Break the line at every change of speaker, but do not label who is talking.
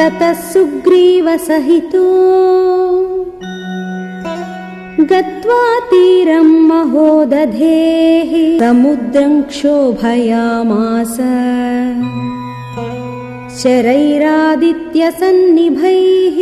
ततः सुग्रीवसहितो गत्वा तीरम् महोदधेः समुद्रम् क्षोभयामास। शरैरादित्यसन्निभैः